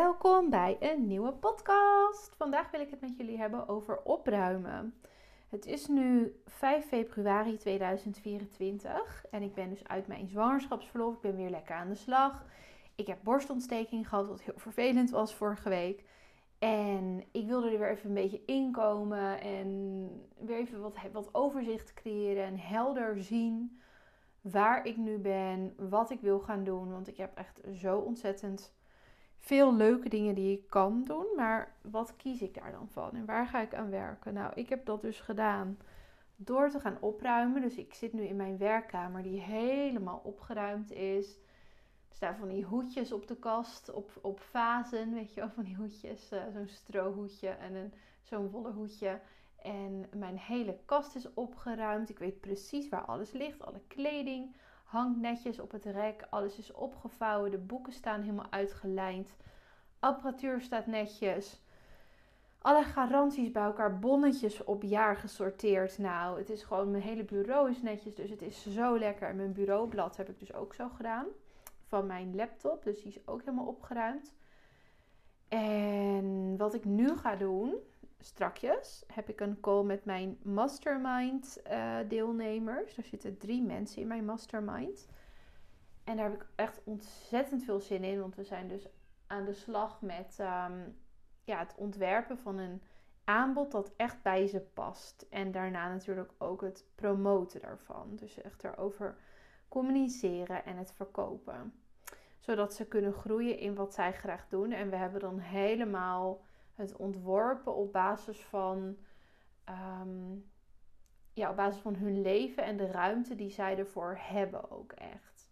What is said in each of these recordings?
Welkom bij een nieuwe podcast. Vandaag wil ik het met jullie hebben over opruimen. Het is nu 5 februari 2024 en ik ben dus uit mijn zwangerschapsverlof. Ik ben weer lekker aan de slag. Ik heb borstontsteking gehad, wat heel vervelend was vorige week. En ik wilde er weer even een beetje inkomen en weer even wat, wat overzicht creëren en helder zien waar ik nu ben, wat ik wil gaan doen. Want ik heb echt zo ontzettend veel leuke dingen die ik kan doen. Maar wat kies ik daar dan van en waar ga ik aan werken? Nou, ik heb dat dus gedaan door te gaan opruimen. Dus ik zit nu in mijn werkkamer die helemaal opgeruimd is. Er staan van die hoedjes op de kast, op, op vazen, weet je wel, van die hoedjes. Uh, zo'n strohoedje en een, zo'n wollen hoedje. En mijn hele kast is opgeruimd. Ik weet precies waar alles ligt. Alle kleding hangt netjes op het rek. Alles is opgevouwen. De boeken staan helemaal uitgelijnd. Apparatuur staat netjes. Alle garanties bij elkaar, bonnetjes op jaar gesorteerd. Nou, het is gewoon, mijn hele bureau is netjes, dus het is zo lekker. En mijn bureaublad heb ik dus ook zo gedaan. Van mijn laptop, dus die is ook helemaal opgeruimd. En wat ik nu ga doen, strakjes heb ik een call met mijn mastermind uh, deelnemers. Er zitten drie mensen in mijn mastermind. En daar heb ik echt ontzettend veel zin in. Want we zijn dus aan de slag met ehm, ja, het ontwerpen van een aanbod dat echt bij ze past. En daarna natuurlijk ook het promoten daarvan. Dus echt erover communiceren en het verkopen. Zodat ze kunnen groeien in wat zij graag doen. En we hebben dan helemaal het ontworpen op basis van, ehm, ja, op basis van hun leven en de ruimte die zij ervoor hebben ook echt.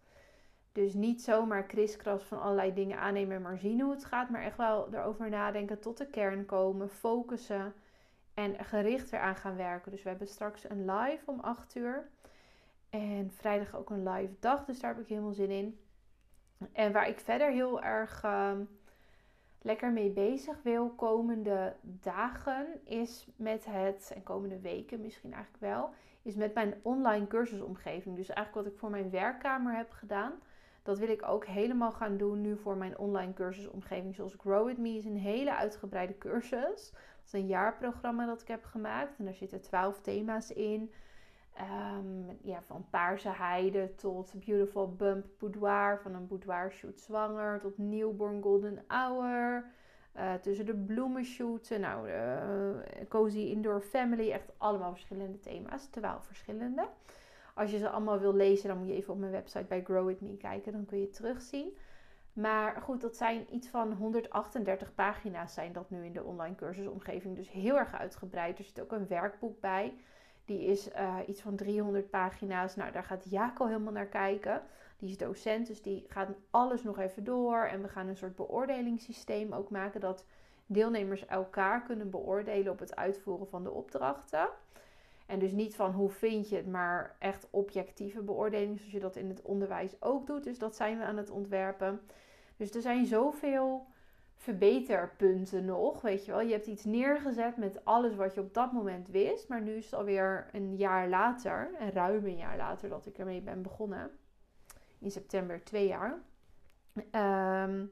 Dus niet zomaar kriskras van allerlei dingen aannemen en maar zien hoe het gaat, maar echt wel erover nadenken, tot de kern komen, focussen en gericht eraan gaan werken. Dus we hebben straks een live om 8 uur en vrijdag ook een live dag, dus daar heb ik helemaal zin in. En waar ik verder heel erg ehm, lekker mee bezig wil komende dagen is met het, en komende weken misschien eigenlijk wel, is met mijn online cursusomgeving. Dus eigenlijk wat ik voor mijn werkkamer heb gedaan, dat wil ik ook helemaal gaan doen nu voor mijn online cursusomgeving. Zoals Grow With Me is een hele uitgebreide cursus. Dat is een jaarprogramma dat ik heb gemaakt en daar zitten twaalf thema's in. Um, ja, van paarse heide tot beautiful bump boudoir. Van een boudoir shoot zwanger tot newborn golden hour. Uh, tussen de bloemen shooten. Nou, uh, cozy indoor family. Echt allemaal verschillende thema's. Terwijl verschillende. Als je ze allemaal wil lezen, dan moet je even op mijn website bij Grow With Me kijken. Dan kun je het terugzien. Maar goed, dat zijn iets van 138 pagina's zijn dat nu in de online cursusomgeving. Dus heel erg uitgebreid. Er zit ook een werkboek bij. Die is uh, iets van 300 pagina's. Nou, daar gaat Jaco helemaal naar kijken. Die is docent, dus die gaat alles nog even door. En we gaan een soort beoordelingssysteem ook maken dat deelnemers elkaar kunnen beoordelen op het uitvoeren van de opdrachten. En dus niet van hoe vind je het, maar echt objectieve beoordeling, zoals je dat in het onderwijs ook doet. Dus dat zijn we aan het ontwerpen. Dus er zijn zoveel verbeterpunten nog. Weet je wel, je hebt iets neergezet met alles wat je op dat moment wist. Maar nu is het alweer een jaar later, en ruim een jaar later dat ik ermee ben begonnen. In september, twee jaar. Ehm,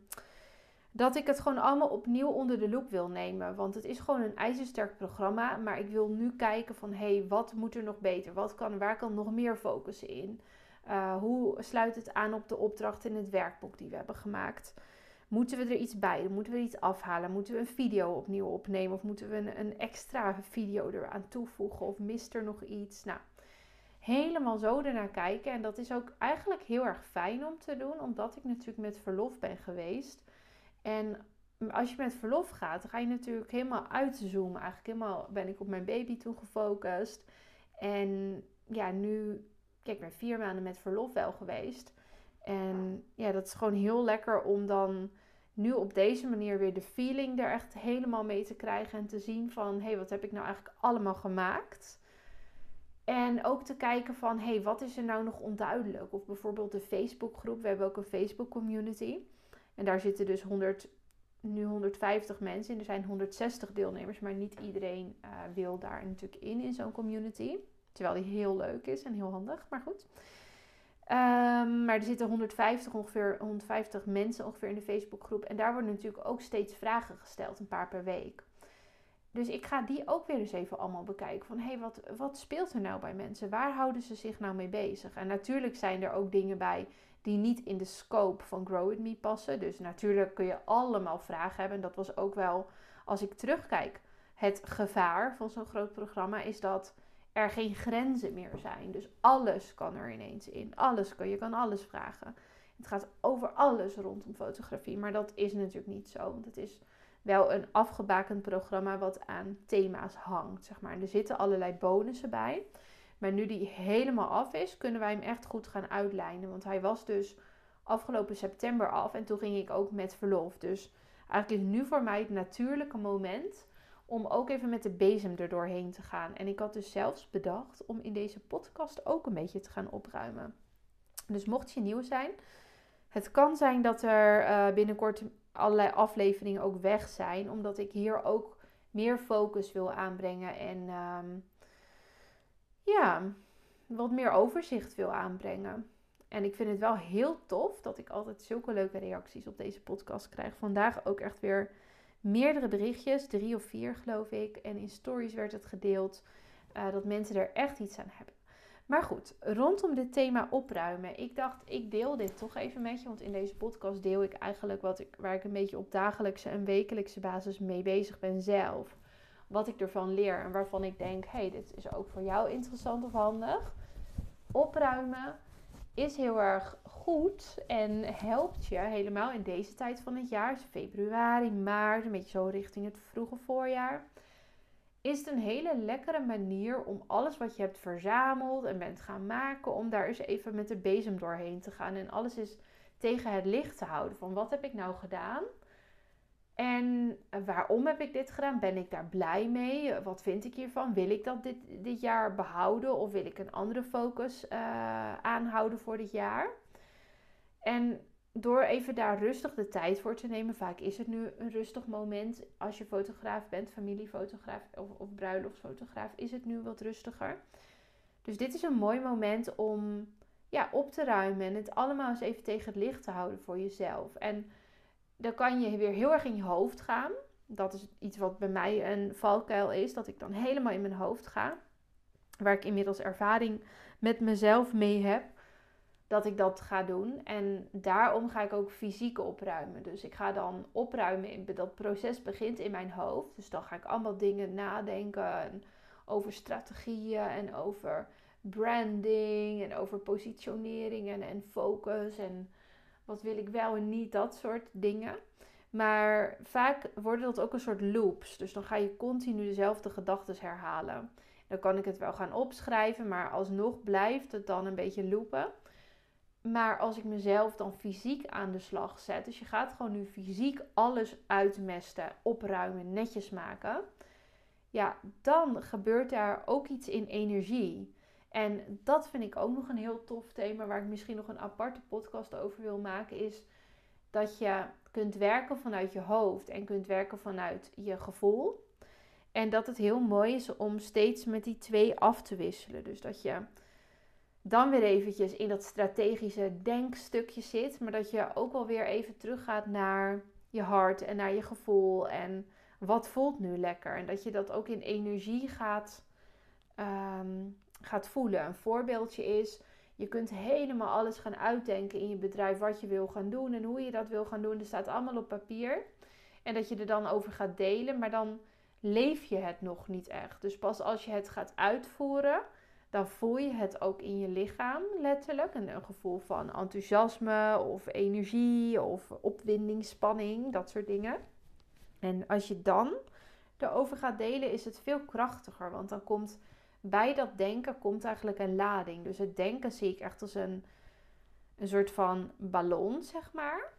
dat ik het gewoon allemaal opnieuw onder de loep wil nemen. Want het is gewoon een ijzersterk programma. Maar ik wil nu kijken van, hé, hey, wat moet er nog beter? Wat kan, waar kan nog meer focussen in? Uh, hoe sluit het aan op de opdracht in het werkboek die we hebben gemaakt? Moeten we er iets bij? Moeten we iets afhalen? Moeten we een video opnieuw opnemen? Of moeten we een, een extra video eraan toevoegen? Of mist er nog iets? Nou, helemaal zo ernaar kijken. En dat is ook eigenlijk heel erg fijn om te doen, omdat ik natuurlijk met verlof ben geweest. En als je met verlof gaat, ga je natuurlijk helemaal uitzoomen. Eigenlijk helemaal ben ik op mijn baby toen gefocust. En ja, nu, kijk, ik ben vier maanden met verlof wel geweest. En ja, dat is gewoon heel lekker om dan nu op deze manier weer de feeling er echt helemaal mee te krijgen. En te zien van, hé, hey, wat heb ik nou eigenlijk allemaal gemaakt? En ook te kijken van, hé, hey, wat is er nou nog onduidelijk? Of bijvoorbeeld de Facebookgroep. We hebben ook een Facebook community. En daar zitten dus 100, nu 150 mensen in. Er zijn 160 deelnemers, maar niet iedereen uh, wil daar natuurlijk in, in zo'n community. Terwijl die heel leuk is en heel handig, maar goed. Ehm, maar er zitten 150, ongeveer, 150 mensen ongeveer in de Facebookgroep. En daar worden natuurlijk ook steeds vragen gesteld, een paar per week. Dus ik ga die ook weer eens even allemaal bekijken. Van hé, hey, wat, wat speelt er nou bij mensen? Waar houden ze zich nou mee bezig? En natuurlijk zijn er ook dingen bij die niet in de scope van Grow With Me passen. Dus natuurlijk kun je allemaal vragen hebben. En dat was ook wel, als ik terugkijk, het gevaar van zo'n groot programma is dat er geen grenzen meer zijn. Dus alles kan er ineens in. Alles kan, je kan alles vragen. Het gaat over alles rondom fotografie. Maar dat is natuurlijk niet zo. Want het is wel een afgebakend programma wat aan thema's hangt. Zeg maar. er zitten allerlei bonussen bij. Maar nu die helemaal af is, kunnen wij hem echt goed gaan uitlijnen. Want hij was dus afgelopen september af en toen ging ik ook met verlof. Dus eigenlijk is nu voor mij het natuurlijke moment om ook even met de bezem er doorheen te gaan. En ik had dus zelfs bedacht om in deze podcast ook een beetje te gaan opruimen. Dus mocht je nieuw zijn, het kan zijn dat er uh, binnenkort allerlei afleveringen ook weg zijn, omdat ik hier ook meer focus wil aanbrengen en ehm, ja, wat meer overzicht wil aanbrengen. En ik vind het wel heel tof dat ik altijd zulke leuke reacties op deze podcast krijg. Vandaag ook echt weer meerdere berichtjes, drie of vier geloof ik. En in stories werd het gedeeld uh, dat mensen er echt iets aan hebben. Maar goed, rondom dit thema opruimen. Ik dacht, ik deel dit toch even met je. Want in deze podcast deel ik eigenlijk wat ik, waar ik een beetje op dagelijkse en wekelijkse basis mee bezig ben zelf. Wat ik ervan leer en waarvan ik denk, hey, dit is ook voor jou interessant of handig. Opruimen is heel erg goed en helpt je helemaal in deze tijd van het jaar, dus februari, maart, een beetje zo richting het vroege voorjaar. Is het een hele lekkere manier om alles wat je hebt verzameld en bent gaan maken, om daar eens even met de bezem doorheen te gaan en alles eens tegen het licht te houden. Van wat heb ik nou gedaan? En waarom heb ik dit gedaan? Ben ik daar blij mee? Wat vind ik hiervan? Wil ik dat dit, dit jaar behouden of wil ik een andere focus uh, aanhouden voor dit jaar? En door even daar rustig de tijd voor te nemen, vaak is het nu een rustig moment als je fotograaf bent, familiefotograaf of, of bruiloftsfotograaf, is het nu wat rustiger. Dus dit is een mooi moment om ja, op te ruimen en het allemaal eens even tegen het licht te houden voor jezelf. En dan kan je weer heel erg in je hoofd gaan. Dat is iets wat bij mij een valkuil is, dat ik dan helemaal in mijn hoofd ga. Waar ik inmiddels ervaring met mezelf mee heb, dat ik dat ga doen. En daarom ga ik ook fysiek opruimen. Dus ik ga dan opruimen, dat proces begint in mijn hoofd. Dus dan ga ik allemaal dingen nadenken over strategieën en over branding en over positionering en, en focus en wat wil ik wel en niet, dat soort dingen. Maar vaak worden dat ook een soort loops. Dus dan ga je continu dezelfde gedachten herhalen. Dan kan ik het wel gaan opschrijven, maar alsnog blijft het dan een beetje loopen. Maar als ik mezelf dan fysiek aan de slag zet, dus je gaat gewoon nu fysiek alles uitmesten, opruimen, netjes maken. Ja, dan gebeurt daar ook iets in energie. En dat vind ik ook nog een heel tof thema waar ik misschien nog een aparte podcast over wil maken. Is dat je kunt werken vanuit je hoofd en kunt werken vanuit je gevoel. En dat het heel mooi is om steeds met die twee af te wisselen. Dus dat je dan weer eventjes in dat strategische denkstukje zit. Maar dat je ook wel weer even teruggaat naar je hart en naar je gevoel. En wat voelt nu lekker. En dat je dat ook in energie gaat um, gaat voelen. Een voorbeeldje is, je kunt helemaal alles gaan uitdenken in je bedrijf wat je wil gaan doen en hoe je dat wil gaan doen. Er staat allemaal op papier. En dat je er dan over gaat delen, maar dan leef je het nog niet echt. Dus pas als je het gaat uitvoeren, dan voel je het ook in je lichaam letterlijk. Een, een gevoel van enthousiasme of energie of opwinding, spanning, dat soort dingen. En als je dan erover gaat delen, is het veel krachtiger. Want dan komt bij dat denken komt eigenlijk een lading. Dus het denken zie ik echt als een, een soort van ballon, zeg maar.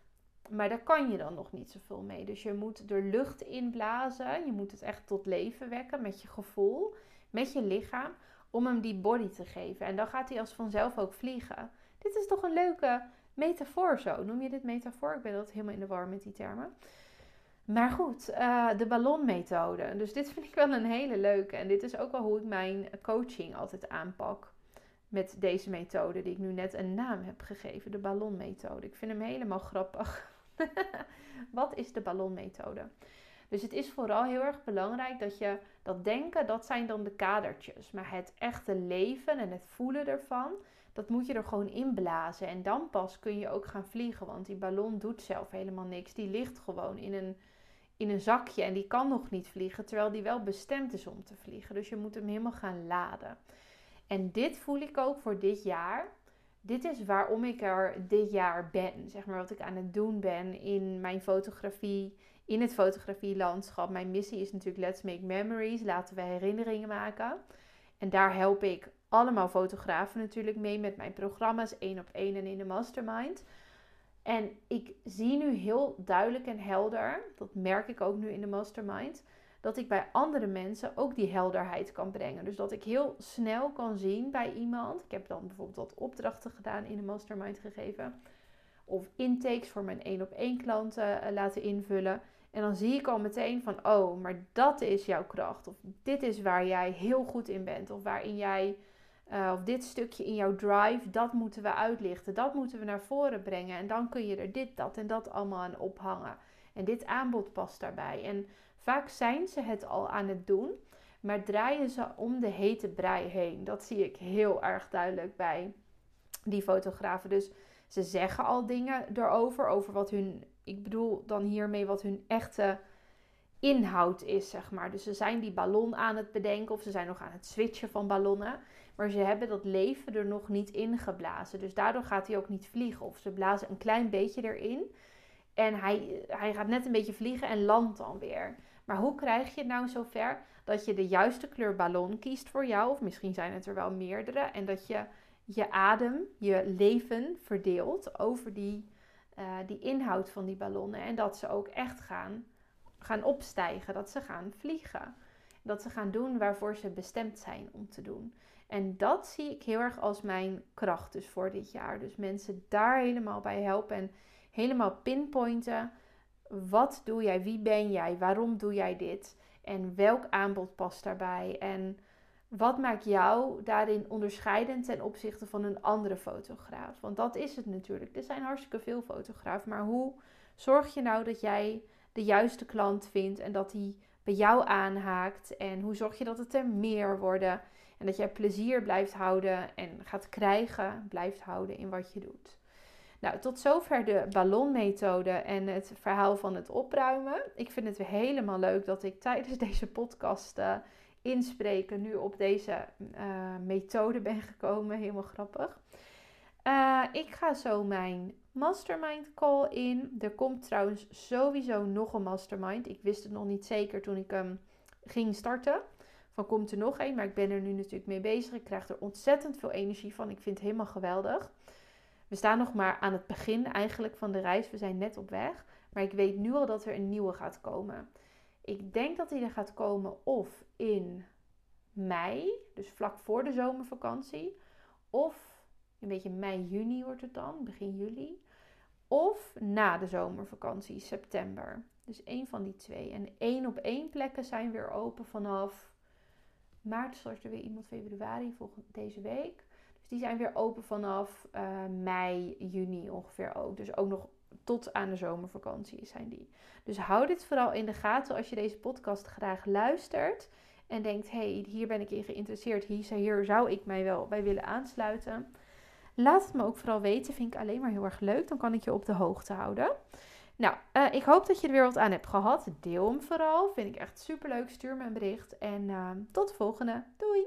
Maar daar kan je dan nog niet zoveel mee. Dus je moet er lucht in blazen. Je moet het echt tot leven wekken met je gevoel, met je lichaam, om hem die body te geven. En dan gaat hij als vanzelf ook vliegen. Dit is toch een leuke metafoor zo. Noem je dit metafoor? Ik ben altijd helemaal in de war met die termen. Maar goed, uh, de ballonmethode. Dus dit vind ik wel een hele leuke. En dit is ook wel hoe ik mijn coaching altijd aanpak. met deze methode die ik nu net een naam heb gegeven, de ballonmethode. Ik vind hem helemaal grappig. Wat is de ballonmethode? Dus het is vooral heel erg belangrijk dat je dat denken, dat zijn dan de kadertjes. Maar het echte leven en het voelen ervan, dat moet je er gewoon inblazen. En dan pas kun je ook gaan vliegen. Want die ballon doet zelf helemaal niks. Die ligt gewoon in een, in een zakje en die kan nog niet vliegen. Terwijl die wel bestemd is om te vliegen. Dus je moet hem helemaal gaan laden. En dit voel ik ook voor dit jaar. Dit is waarom ik er dit jaar ben. Zeg maar wat ik aan het doen ben in mijn fotografie, in het fotografielandschap. Mijn missie is natuurlijk Let's Make Memories. Laten we herinneringen maken. En daar help ik allemaal fotografen natuurlijk mee met mijn programma's één op één en in de mastermind. En ik zie nu heel duidelijk en helder, dat merk ik ook nu in de mastermind, dat ik bij andere mensen ook die helderheid kan brengen. Dus dat ik heel snel kan zien bij iemand. Ik heb dan bijvoorbeeld wat opdrachten gedaan in de mastermind gegeven. Of intakes voor mijn één op één klanten uh, laten invullen. En dan zie ik al meteen van, oh, maar dat is jouw kracht. Of dit is waar jij heel goed in bent. Of waarin jij, uh, of dit stukje in jouw drive, dat moeten we uitlichten. Dat moeten we naar voren brengen. En dan kun je er dit, dat en dat allemaal aan ophangen. En dit aanbod past daarbij. En vaak zijn ze het al aan het doen, maar draaien ze om de hete brei heen. Dat zie ik heel erg duidelijk bij die fotografen. Dus ze zeggen al dingen erover, over wat hun ik bedoel dan hiermee wat hun echte inhoud is, zeg maar. Dus ze zijn die ballon aan het bedenken of ze zijn nog aan het switchen van ballonnen. Maar ze hebben dat leven er nog niet ingeblazen. Dus daardoor gaat hij ook niet vliegen. Of ze blazen een klein beetje erin. En hij, hij gaat net een beetje vliegen en landt dan weer. Maar hoe krijg je het nou zover dat je de juiste kleur ballon kiest voor jou? Of misschien zijn het er wel meerdere. En dat je je adem, je leven verdeelt over die uh, die inhoud van die ballonnen. En dat ze ook echt gaan, gaan opstijgen, dat ze gaan vliegen. Dat ze gaan doen waarvoor ze bestemd zijn om te doen. En dat zie ik heel erg als mijn kracht dus voor dit jaar. Dus mensen daar helemaal bij helpen en helemaal pinpointen. Wat doe jij? Wie ben jij? Waarom doe jij dit? En welk aanbod past daarbij? En wat maakt jou daarin onderscheidend ten opzichte van een andere fotograaf? Want dat is het natuurlijk. Er zijn hartstikke veel fotografen. Maar hoe zorg je nou dat jij de juiste klant vindt en dat die bij jou aanhaakt? En hoe zorg je dat het er meer worden? En dat jij plezier blijft houden en gaat krijgen, blijft houden in wat je doet. Nou, tot zover de ballonmethode en het verhaal van het opruimen. Ik vind het helemaal leuk dat ik tijdens deze podcast uh, inspreken nu op deze uh, methode ben gekomen. Helemaal grappig. Uh, ik ga zo mijn mastermind call in. Er komt trouwens sowieso nog een mastermind. Ik wist het nog niet zeker toen ik hem ging starten. Van komt er nog een, maar ik ben er nu natuurlijk mee bezig. Ik krijg er ontzettend veel energie van. Ik vind het helemaal geweldig. We staan nog maar aan het begin eigenlijk van de reis. We zijn net op weg. Maar ik weet nu al dat er een nieuwe gaat komen. Ik denk dat hij er gaat komen of in mei, dus vlak voor de zomervakantie, of een beetje mei, juni wordt het dan, begin juli, of na de zomervakantie, september. Dus één van die twee. En één op één plekken zijn weer open vanaf maart, start er weer iemand februari, volgende deze week. Dus die zijn weer open vanaf uh, mei, juni ongeveer ook. Dus ook nog tot aan de zomervakantie zijn die. Dus hou dit vooral in de gaten als je deze podcast graag luistert. En denkt, hey, hier ben ik in geïnteresseerd. Hier zou ik mij wel bij willen aansluiten. Laat het me ook vooral weten. Vind ik alleen maar heel erg leuk. Dan kan ik je op de hoogte houden. Nou, uh, ik hoop dat je er weer wat aan hebt gehad. Deel hem vooral. Vind ik echt super leuk. Stuur me een bericht. En uh, tot de volgende. Doei!